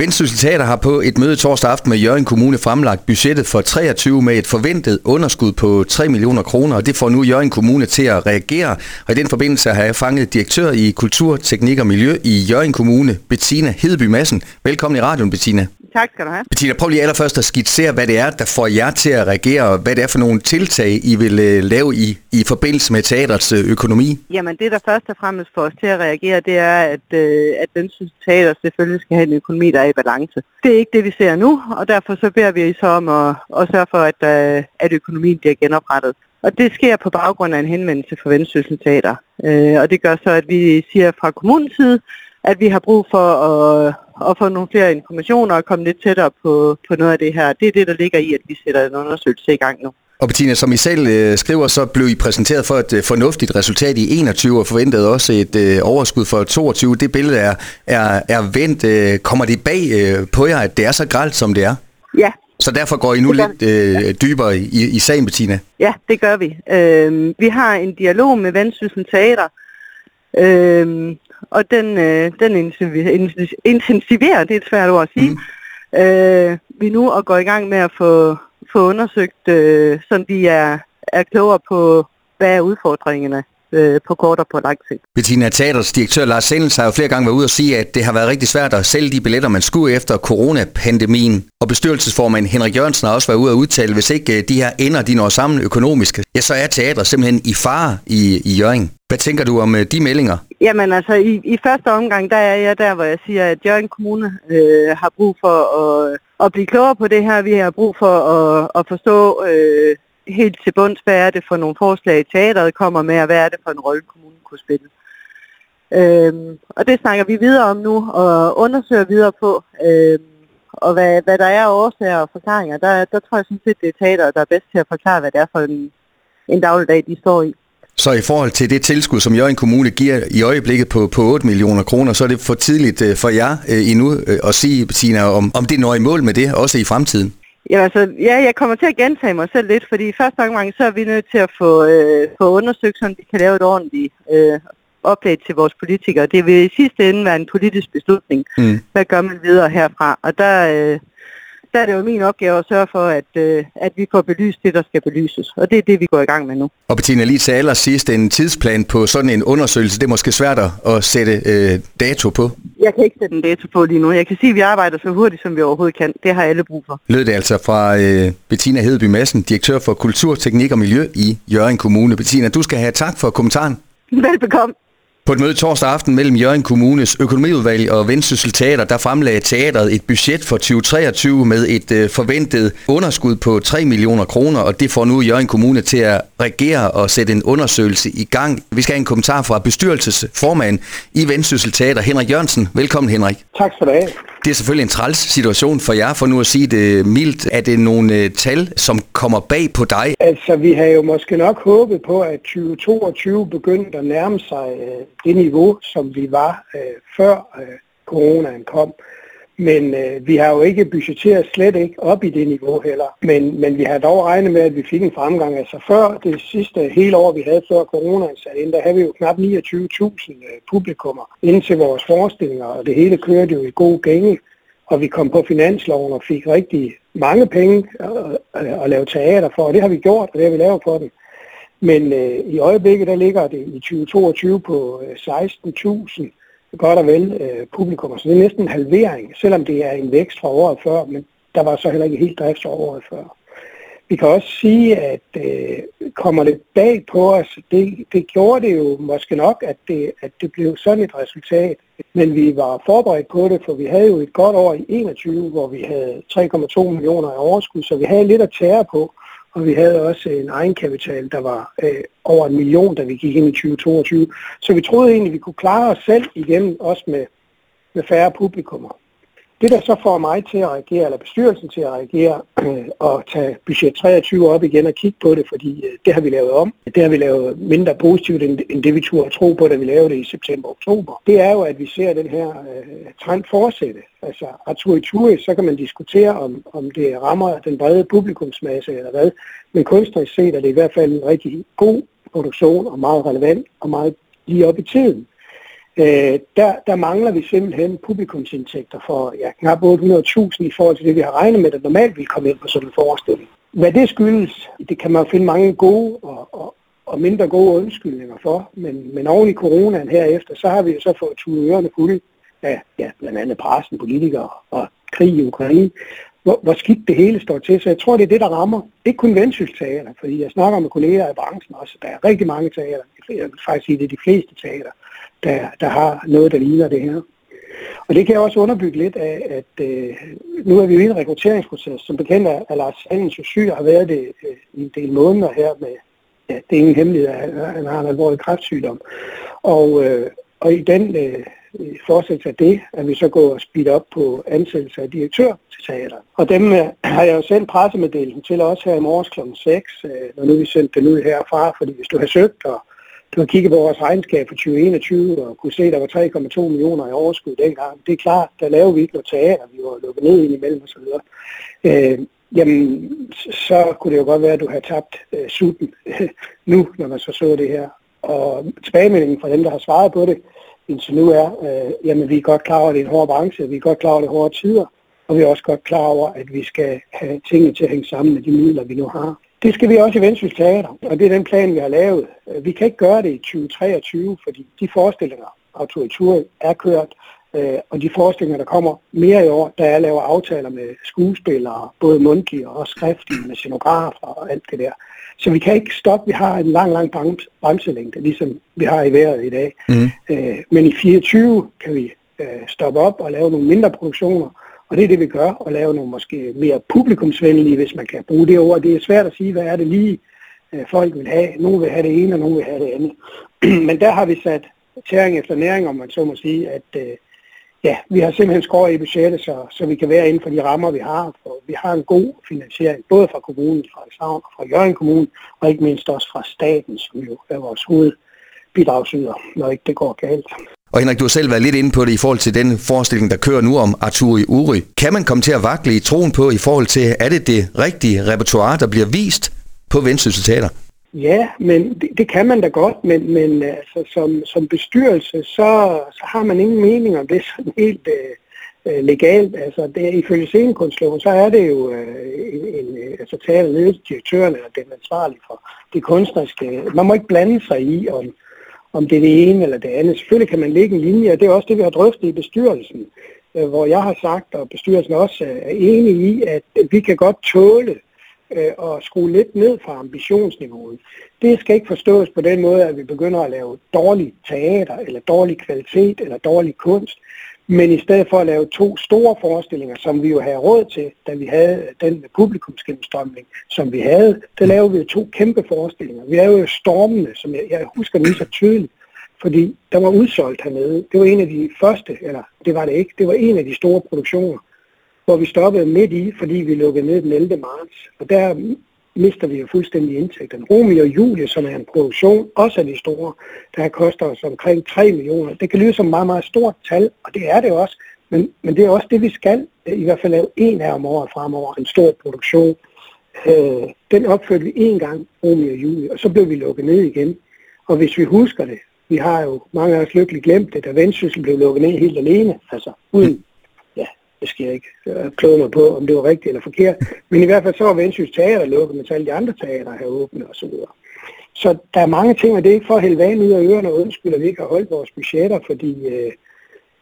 Vendsyssel Teater har på et møde torsdag aften med Jørgen Kommune fremlagt budgettet for 23 med et forventet underskud på 3 millioner kroner, og det får nu Jørgen Kommune til at reagere. Og i den forbindelse har jeg fanget direktør i Kultur, Teknik og Miljø i Jørgen Kommune, Bettina Hedeby Madsen. Velkommen i radioen, Bettina. Tak skal du have. Bettina, prøv lige allerførst at skitsere, hvad det er, der får jer til at reagere, og hvad det er for nogle tiltag, I vil uh, lave i, i forbindelse med teaterets uh, økonomi. Jamen det, der først og fremmest får os til at reagere, det er, at, uh, at Vendsyssel Teater selvfølgelig skal have en økonomi, der er i balance. Det er ikke det, vi ser nu, og derfor så beder vi så om at, at sørge for, at, uh, at økonomien bliver genoprettet. Og det sker på baggrund af en henvendelse fra Vendsyssel Teater. Uh, og det gør så, at vi siger fra kommunens side, at vi har brug for at, at få nogle flere informationer og komme lidt tættere på, på noget af det her. Det er det, der ligger i, at vi sætter en undersøgelse i gang nu. Og Bettina, som I selv øh, skriver, så blev I præsenteret for et øh, fornuftigt resultat i 21 og forventede også et øh, overskud for 22. Det billede er, er, er vendt. Øh, kommer det bag øh, på jer, at det er så gralt, som det er? Ja. Så derfor går I nu lidt øh, dybere i, i sagen, Bettina? Ja, det gør vi. Øh, vi har en dialog med Vendsyssel Teater, øh, og den, øh, den intensiverer, det er et svært ord at sige, mm. øh, vi nu og går i gang med at få, få undersøgt, øh, så vi er, er klogere på, hvad er udfordringerne øh, på kort og på lang sigt. Bettina Teaters direktør Lars Sendels har jo flere gange været ude og sige, at det har været rigtig svært at sælge de billetter, man skulle efter coronapandemien. Og bestyrelsesformand Henrik Jørgensen har også været ude og udtale, hvis ikke øh, de her ender de når sammen økonomisk, ja, så er teatret simpelthen i fare i, i Jørgen. Hvad tænker du om øh, de meldinger? Jamen altså, i, i første omgang, der er jeg der, hvor jeg siger, at Jørgen Kommune øh, har brug for at, at blive klogere på det her. Vi har brug for at, at forstå øh, helt til bunds, hvad er det for nogle forslag, teateret kommer med, og hvad er det for en rolle, kommunen kunne spille. Øhm, og det snakker vi videre om nu, og undersøger videre på. Øhm, og hvad, hvad der er årsager og forklaringer, der, der tror jeg sådan set, det er teateret, der er bedst til at forklare, hvad det er for en, en dagligdag, de står i. Så i forhold til det tilskud, som Jørgen Kommune giver i øjeblikket på, på 8 millioner kroner, så er det for tidligt øh, for jer øh, endnu øh, at sige, Tina, om, om det når i mål med det, også i fremtiden? Ja, altså, ja, jeg kommer til at gentage mig selv lidt, fordi i første omgang, så er vi nødt til at få, øh, få undersøgt, så vi kan lave et ordentligt øh, oplæg til vores politikere. Det vil i sidste ende være en politisk beslutning. Mm. Hvad gør man videre herfra? Og der, øh, der er det jo min opgave at sørge for, at, øh, at vi får belyst det, der skal belyses. Og det er det, vi går i gang med nu. Og Bettina, lige til allersidst, en tidsplan på sådan en undersøgelse, det er måske svært at sætte øh, dato på? Jeg kan ikke sætte en dato på lige nu. Jeg kan sige, at vi arbejder så hurtigt, som vi overhovedet kan. Det har alle brug for. Lød det altså fra øh, Bettina Hedeby Madsen, direktør for Kultur, Teknik og Miljø i Jørgen Kommune. Bettina, du skal have tak for kommentaren. Velbekomme. På et møde torsdag aften mellem Jørgen Kommunes økonomiudvalg og Vendsyssel Teater, der fremlagde teateret et budget for 2023 med et øh, forventet underskud på 3 millioner kroner, og det får nu Jørgen Kommune til at regere og sætte en undersøgelse i gang. Vi skal have en kommentar fra bestyrelsesformand i Vendsyssel Teater, Henrik Jørgensen. Velkommen Henrik. Tak for det. Det er selvfølgelig en træls situation for jer, for nu at sige det mildt. Er det nogle øh, tal, som kommer bag på dig? Altså, vi har jo måske nok håbet på, at 2022 begyndte at nærme sig øh, det niveau, som vi var øh, før coronaen kom. Men øh, vi har jo ikke budgetteret slet ikke op i det niveau heller. Men, men vi har dog regnet med, at vi fik en fremgang. Altså før det sidste hele år, vi havde før coronaen sat ind, der havde vi jo knap 29.000 øh, publikummer ind til vores forestillinger, og det hele kørte jo i god gænge. Og vi kom på finansloven og fik rigtig mange penge at, at lave teater for, og det har vi gjort, og det har vi lavet for dem. Men øh, i øjeblikket, der ligger det i 2022 på øh, 16.000 godt og vel øh, publikum. Så det er næsten en halvering, selvom det er en vækst fra året før, men der var så heller ikke helt drift fra året før. Vi kan også sige, at øh, kommer det bag på os, det, det gjorde det jo måske nok, at det, at det blev sådan et resultat. Men vi var forberedt på det, for vi havde jo et godt år i 21, hvor vi havde 3,2 millioner i overskud, så vi havde lidt at tære på og vi havde også en egenkapital, der var øh, over en million, da vi gik ind i 2022. Så vi troede egentlig, vi kunne klare os selv igen, også med, med færre publikummer. Det, der så får mig til at reagere, eller bestyrelsen til at reagere, øh, og tage budget 23 op igen og kigge på det, fordi øh, det har vi lavet om. Det har vi lavet mindre positivt, end, end det vi turde tro på, da vi lavede det i september-oktober. Det er jo, at vi ser den her øh, trend fortsætte. Altså, Artur i så kan man diskutere, om, om det rammer den brede publikumsmasse eller hvad. Men kunstnerisk set er det i hvert fald en rigtig god produktion, og meget relevant, og meget lige op i tiden. Øh, der, der mangler vi simpelthen publikumsindtægter for ja, knap 800.000 i forhold til det, vi har regnet med, der normalt vil komme ind på sådan en forestilling. Hvad det skyldes, det kan man finde mange gode og, og, og mindre gode undskyldninger for, men, men oven i coronaen herefter, så har vi jo så fået tunet ørerne fulde af ja, blandt andet pressen, politikere og krig i Ukraine, hvor, hvor skidt det hele står til. Så jeg tror, det er det, der rammer. Ikke kun Vendsyssel fordi jeg snakker med kolleger i branchen også. Der er rigtig mange teater, jeg vil faktisk sige, det er de fleste teater, der, der har noget, der ligner det her. Og det kan jeg også underbygge lidt af, at øh, nu er vi jo i en rekrutteringsproces. Som bekendt er, at Lars Sandens jo syg og har været det øh, i en del måneder her med, ja, det er ingen hemmelighed, at han har en alvorlig kræftsygdom. Og, øh, og i den øh, fortsættelse af det, at vi så går og speed op på ansættelse af direktør til teater. Og dem øh, har jeg jo sendt pressemeddelelsen til også her i morges kl. 6, øh, når nu vi sendte den ud herfra, fordi hvis du har søgt og du har kigget på vores regnskab for 2021 og kunne se, at der var 3,2 millioner i overskud dengang. Det er klart, der lavede vi ikke noget teater, vi var lukket ned ind imellem osv. Øh, jamen, så kunne det jo godt være, at du har tabt øh, sutten nu, når man så så det her. Og tilbagemeldingen fra dem, der har svaret på det, indtil nu er, øh, jamen vi er godt klar over, at det er en hård branche, vi er godt klar over, at det er hårde tider, og vi er også godt klar over, at vi skal have tingene til at hænge sammen med de midler, vi nu har. Det skal vi også i Vendsyssel Teater, og det er den plan, vi har lavet. Øh, vi kan ikke gøre det i 2023, fordi de forestillinger, autoritur er kørt, øh, og de forestillinger, der kommer mere i år, der er lavet aftaler med skuespillere, både mundtlige og skriftlige, med scenografer og alt det der. Så vi kan ikke stoppe. Vi har en lang, lang bremselængde, ligesom vi har i vejret i dag. Mm. Øh, men i 24 kan vi stoppe op og lave nogle mindre produktioner, og det er det, vi gør, og lave nogle måske mere publikumsvenlige, hvis man kan bruge det ord. Det er svært at sige, hvad er det lige, øh, folk vil have. Nogle vil have det ene, og nogle vil have det andet. Men der har vi sat tæring efter næring, om man så må sige, at øh, ja, vi har simpelthen skåret i budgettet, så, så vi kan være inden for de rammer, vi har. For vi har en god finansiering, både fra kommunen, fra Savn og fra Jørgen Kommune, og ikke mindst også fra staten, som jo er vores hovedbidragsyder, når ikke det går galt. Og Henrik, du har selv været lidt inde på det i forhold til den forestilling, der kører nu om Arturi Uri. Kan man komme til at vakle i troen på i forhold til, er det det rigtige repertoire, der bliver vist på Vendsyssel Teater? Ja, men det, det kan man da godt, men, men altså, som, som bestyrelse, så, så har man ingen mening om det sådan helt øh, øh legalt. Altså, det, ifølge scenekunstloven, så er det jo øh, en, en, altså teaterledelse, direktøren eller den ansvarlige for det kunstneriske. Man må ikke blande sig i, om, om det er det ene eller det andet. Selvfølgelig kan man lægge en linje, og det er også det, vi har drøftet i bestyrelsen, øh, hvor jeg har sagt, og bestyrelsen også øh, er enig i, at vi kan godt tåle øh, at skrue lidt ned fra ambitionsniveauet. Det skal ikke forstås på den måde, at vi begynder at lave dårlig teater, eller dårlig kvalitet, eller dårlig kunst. Men i stedet for at lave to store forestillinger, som vi jo havde råd til, da vi havde den publikumsgennemstrømning, som vi havde, der lavede vi jo to kæmpe forestillinger. Vi lavede jo Stormene, som jeg, jeg husker lige så tydeligt, fordi der var udsolgt hernede. Det var en af de første, eller det var det ikke, det var en af de store produktioner, hvor vi stoppede midt i, fordi vi lukkede ned den 11. marts. Og der mister vi jo fuldstændig indtægten. Romeo og Julie, som er en produktion, også af de store, der koster os omkring 3 millioner. Det kan lyde som et meget, meget stort tal, og det er det også. Men, men det er også det, vi skal. I hvert fald lave en af om året fremover, en stor produktion. Øh, den opførte vi en gang, Romeo og Julie, og så blev vi lukket ned igen. Og hvis vi husker det, vi har jo mange af os lykkeligt glemt det, da Vendsyssel blev lukket ned helt alene, altså uden det skal jeg ikke øh, kloge mig på, om det var rigtigt eller forkert. Men i hvert fald så var Vendsyssel Teater lukket, men alle de andre teater har åbne og så videre. Så der er mange ting, og det er ikke for at hælde vand ud af ørerne og undskylde, at vi ikke har holdt vores budgetter, fordi øh,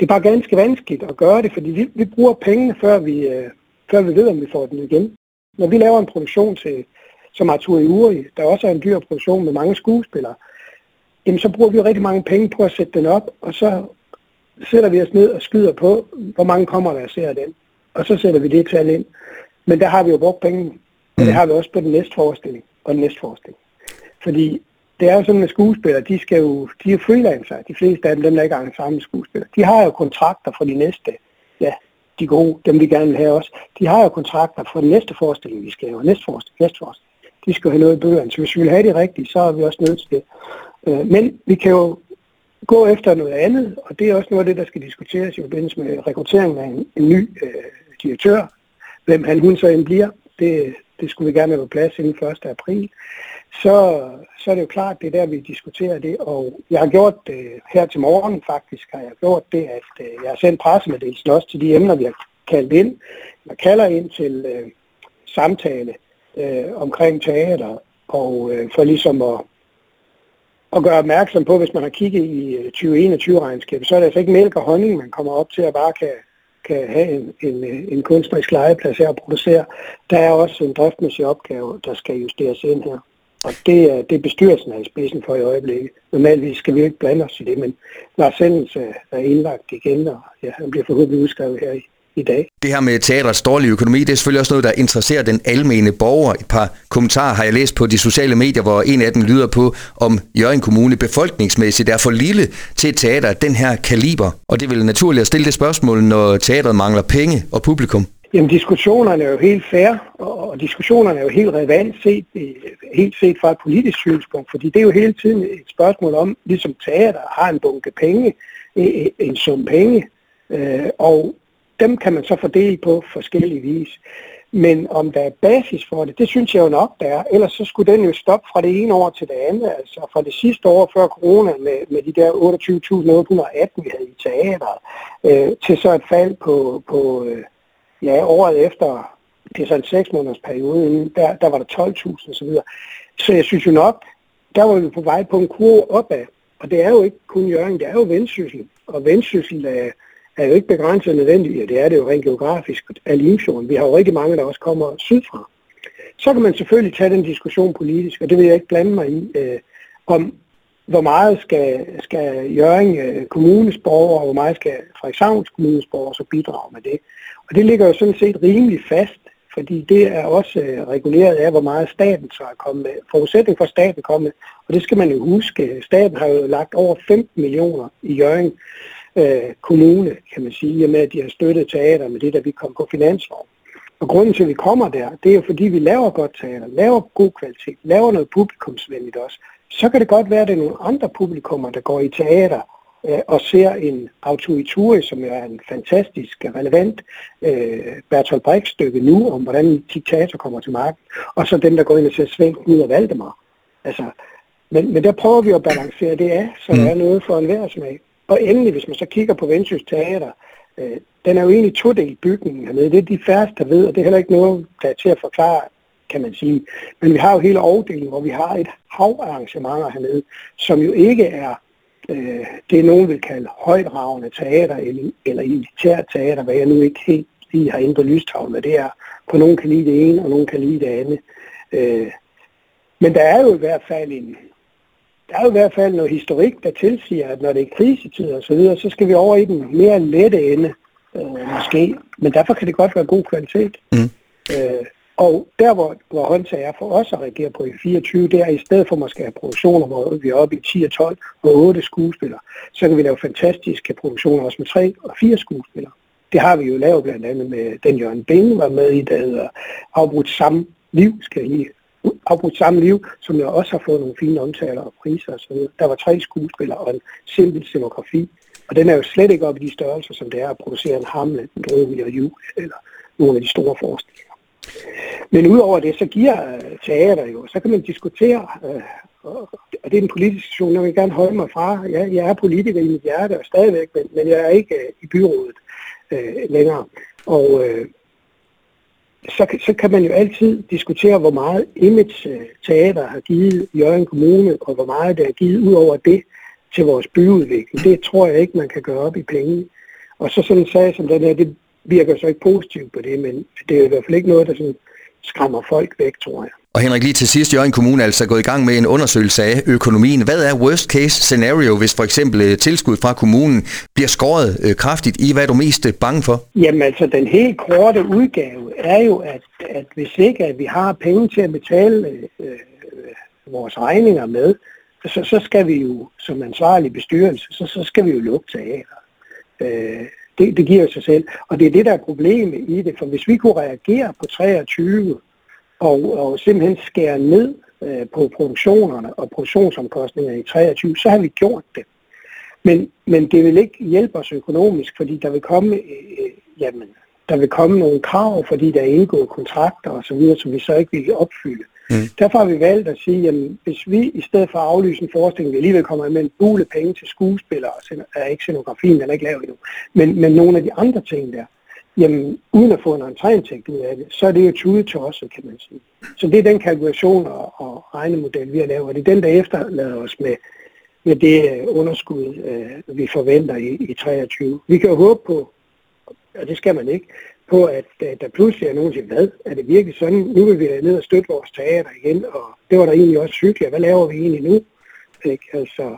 det er bare ganske vanskeligt at gøre det, fordi vi, vi bruger pengene, før vi, øh, før vi ved, om vi får den igen. Når vi laver en produktion til, som Arthur i Uri, der også er en dyr produktion med mange skuespillere, jamen så bruger vi jo rigtig mange penge på at sætte den op, og så sætter vi os ned og skyder på, hvor mange kommer der og ser den. Og så sætter vi det tal ind. Men der har vi jo brugt penge, og det mm. har vi også på den næste forestilling og den næste forestilling. Fordi det er jo sådan med skuespillere, de skal jo, de er freelancer, de fleste af dem, dem der ikke er sammen skuespillere. De har jo kontrakter for de næste, ja, de gode, dem vi gerne vil have også. De har jo kontrakter for den næste forestilling, vi skal have, næste forestilling, næste forestilling. De skal have noget i bøgerne, så hvis vi vil have det rigtigt, så er vi også nødt til det. Øh, men vi kan jo gå efter noget andet, og det er også noget af det, der skal diskuteres i forbindelse med rekrutteringen af en, en ny øh, direktør. Hvem han hun så end bliver, det, det skulle vi gerne have på plads inden 1. april. så, så er det jo klart, det er der, vi diskuterer det. Og jeg har gjort øh, her til morgen faktisk, har jeg gjort det, at øh, jeg har sendt pressemeddelelsen også til de emner, vi har kaldt ind. eller kalder ind til øh, samtale øh, omkring teater, og øh, for ligesom at, at gøre opmærksom på, hvis man har kigget i øh, 2021-regnskabet, så er det altså ikke mælk og honning, man kommer op til at bare kan kan have en, en, øh, en kunstnerisk legeplads her og producere. Der er også en driftsmæssig opgave, der skal justeres ind her. Og det er, det er bestyrelsen af spidsen for i øjeblikket. Normalt skal vi ikke blande os i det, men Lars Sendens er indlagt igen, og ja, han bliver forhåbentlig udskrevet her i, i dag. Det her med teatrets dårlige økonomi, det er selvfølgelig også noget, der interesserer den almene borger. Et par kommentarer har jeg læst på de sociale medier, hvor en af dem lyder på, om Jørgen Kommune befolkningsmæssigt er for lille til et teater af den her kaliber. Og det vil naturligt at stille det spørgsmål, når teatret mangler penge og publikum. Jamen diskussionerne er jo helt fair, og diskussionerne er jo helt relevant set, helt set fra et politisk synspunkt, fordi det er jo hele tiden et spørgsmål om, ligesom teater har en bunke penge, en sum penge, øh, og dem kan man så fordele på forskellige vis. Men om der er basis for det, det synes jeg jo nok, der er. Ellers så skulle den jo stoppe fra det ene år til det andet. Altså fra det sidste år før corona med, med de der 28.818, vi havde i teateret, øh, til så et fald på, på øh, ja, året efter, det er så en seks måneders periode, der, der var der 12.000 osv. Så jeg synes jo nok, der var vi på vej på en kurve opad. Og det er jo ikke kun Jørgen, det er jo vendsyssel. Og vendsyssel er, er jo ikke begrænset nødvendigt, og det er det jo rent geografisk af Limfjorden. Vi har jo rigtig mange, der også kommer sydfra. Så kan man selvfølgelig tage den diskussion politisk, og det vil jeg ikke blande mig i, øh, om hvor meget skal, skal Jørgen øh, kommunes borgere, og hvor meget skal Frederikshavns kommunes borgere så bidrage med det. Og det ligger jo sådan set rimelig fast, fordi det er også øh, reguleret af, hvor meget staten så er kommet med. Forudsætning for staten kommer og det skal man jo huske, øh, staten har jo lagt over 15 millioner i Jørgen øh, kommune, kan man sige, med at de har støttet teater med det, der vi kom på finanslov. Og grunden til, at vi kommer der, det er jo fordi, vi laver godt teater, laver god kvalitet, laver noget publikumsvenligt også. Så kan det godt være, at det er nogle andre publikummer, der går i teater øh, og ser en autorituri, som er en fantastisk, relevant øh, Bertolt Brecht stykke nu, om hvordan diktator kommer til magten, og så dem, der går ind og ser Svend ud af Valdemar. Altså, men, men der prøver vi at balancere det af, så mm. der er noget for enhver smag. Og endelig, hvis man så kigger på Vendsyssel Teater, øh, den er jo egentlig todelt bygningen hernede. Det er de færreste, der ved, og det er heller ikke noget, der er til at forklare, kan man sige. Men vi har jo hele afdelingen, hvor vi har et hav af arrangementer hernede, som jo ikke er øh, det, nogen vil kalde højdragende teater eller, eller elitært teater, hvad jeg nu ikke helt lige har inde på lystavlen, hvad det er, på nogen kan lide det ene, og nogen kan lide det andet. Øh, men der er jo i hvert fald en, der er jo i hvert fald noget historik, der tilsiger, at når det er krisetid og så videre, så skal vi over i den mere lette ende, øh, måske. Men derfor kan det godt være god kvalitet. Mm. Øh, og der, hvor, hvor håndtag er for os at reagere på i 24, det er i stedet for måske have produktioner, hvor vi er oppe i 10 og 12 og 8 skuespillere, så kan vi lave fantastiske produktioner også med 3 og 4 skuespillere. Det har vi jo lavet blandt andet med den Jørgen Bing var med i, der hedder Afbrudt Samme Liv, skal lige afbrudt samme liv, som jeg også har fået nogle fine omtaler og priser osv. Der var tre skuespillere og en simpel scenografi. Og den er jo slet ikke oppe i de størrelser, som det er at producere en Hamlet, en Romeo og Julie eller nogle af de store forestillinger. Men udover det, så giver øh, teater jo, så kan man diskutere, øh, og det er en politisk situation, jeg vil gerne holde mig fra. Jeg, jeg er politiker i mit hjerte og stadigvæk, men, men jeg er ikke øh, i byrådet øh, længere. Og øh, så, så kan man jo altid diskutere, hvor meget Image øh, Teater har givet Jørgen Kommune, og hvor meget det har givet ud over det til vores byudvikling. Det tror jeg ikke, man kan gøre op i penge. Og så sådan en sag som den her, det virker så ikke positivt på det, men det er i hvert fald ikke noget, der sådan skræmmer folk væk, tror jeg. Og Henrik, lige til sidst, Jørgen Kommune er altså gået i gang med en undersøgelse af økonomien. Hvad er worst case scenario, hvis for eksempel øh, tilskud fra kommunen bliver skåret øh, kraftigt i? Hvad er du mest øh, bange for? Jamen altså, den helt korte udgave er jo, at, at hvis ikke at vi har penge til at betale øh, øh, vores regninger med, så, så skal vi jo som ansvarlig bestyrelse, så, så skal vi jo lukke teater. Øh, det, det giver sig selv. Og det er det, der er problemet i det, for hvis vi kunne reagere på 23 og, og simpelthen skære ned øh, på produktionerne og produktionsomkostningerne i 23, så har vi gjort det. Men, men det vil ikke hjælpe os økonomisk, fordi der vil komme, øh, jamen, der vil komme nogle krav, fordi der er indgået kontrakter og så videre, som vi så ikke vil opfylde. Mm. Derfor har vi valgt at sige, at hvis vi i stedet for at aflyse en forestilling, vi alligevel kommer med en bule penge til skuespillere, er ikke scenografien, den er ikke lavet endnu, men, men nogle af de andre ting der, jamen uden at få en entréindtægt ud af det, så er det jo tude til os, kan man sige. Så det er den kalkulation og, og regnemodel, vi har lavet, og det er den, der efterlader os med, med det øh, underskud, øh, vi forventer i, i 23. Vi kan jo håbe på, og det skal man ikke, på at øh, der pludselig er nogen, der siger, hvad, er det virkelig sådan? Nu vil vi ned og støtte vores teater igen, og det var der egentlig også hyggeligt. Hvad laver vi egentlig nu? Ikke? Altså,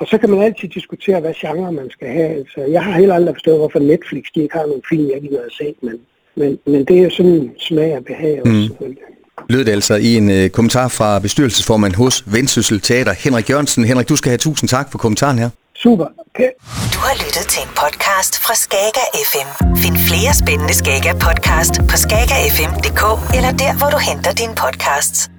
og så kan man altid diskutere, hvad genre man skal have. Altså, jeg har heller aldrig forstået, hvorfor Netflix de ikke har nogle film, jeg ikke har set, men, men, men det er sådan en smag og behag også, mm. selvfølgelig lød det altså i en øh, kommentar fra bestyrelsesformand hos Vendsyssel Teater, Henrik Jørgensen. Henrik, du skal have tusind tak for kommentaren her. Super. Okay. Du har lyttet til en podcast fra Skager FM. Find flere spændende Skager podcast på skagerfm.dk eller der, hvor du henter dine podcasts.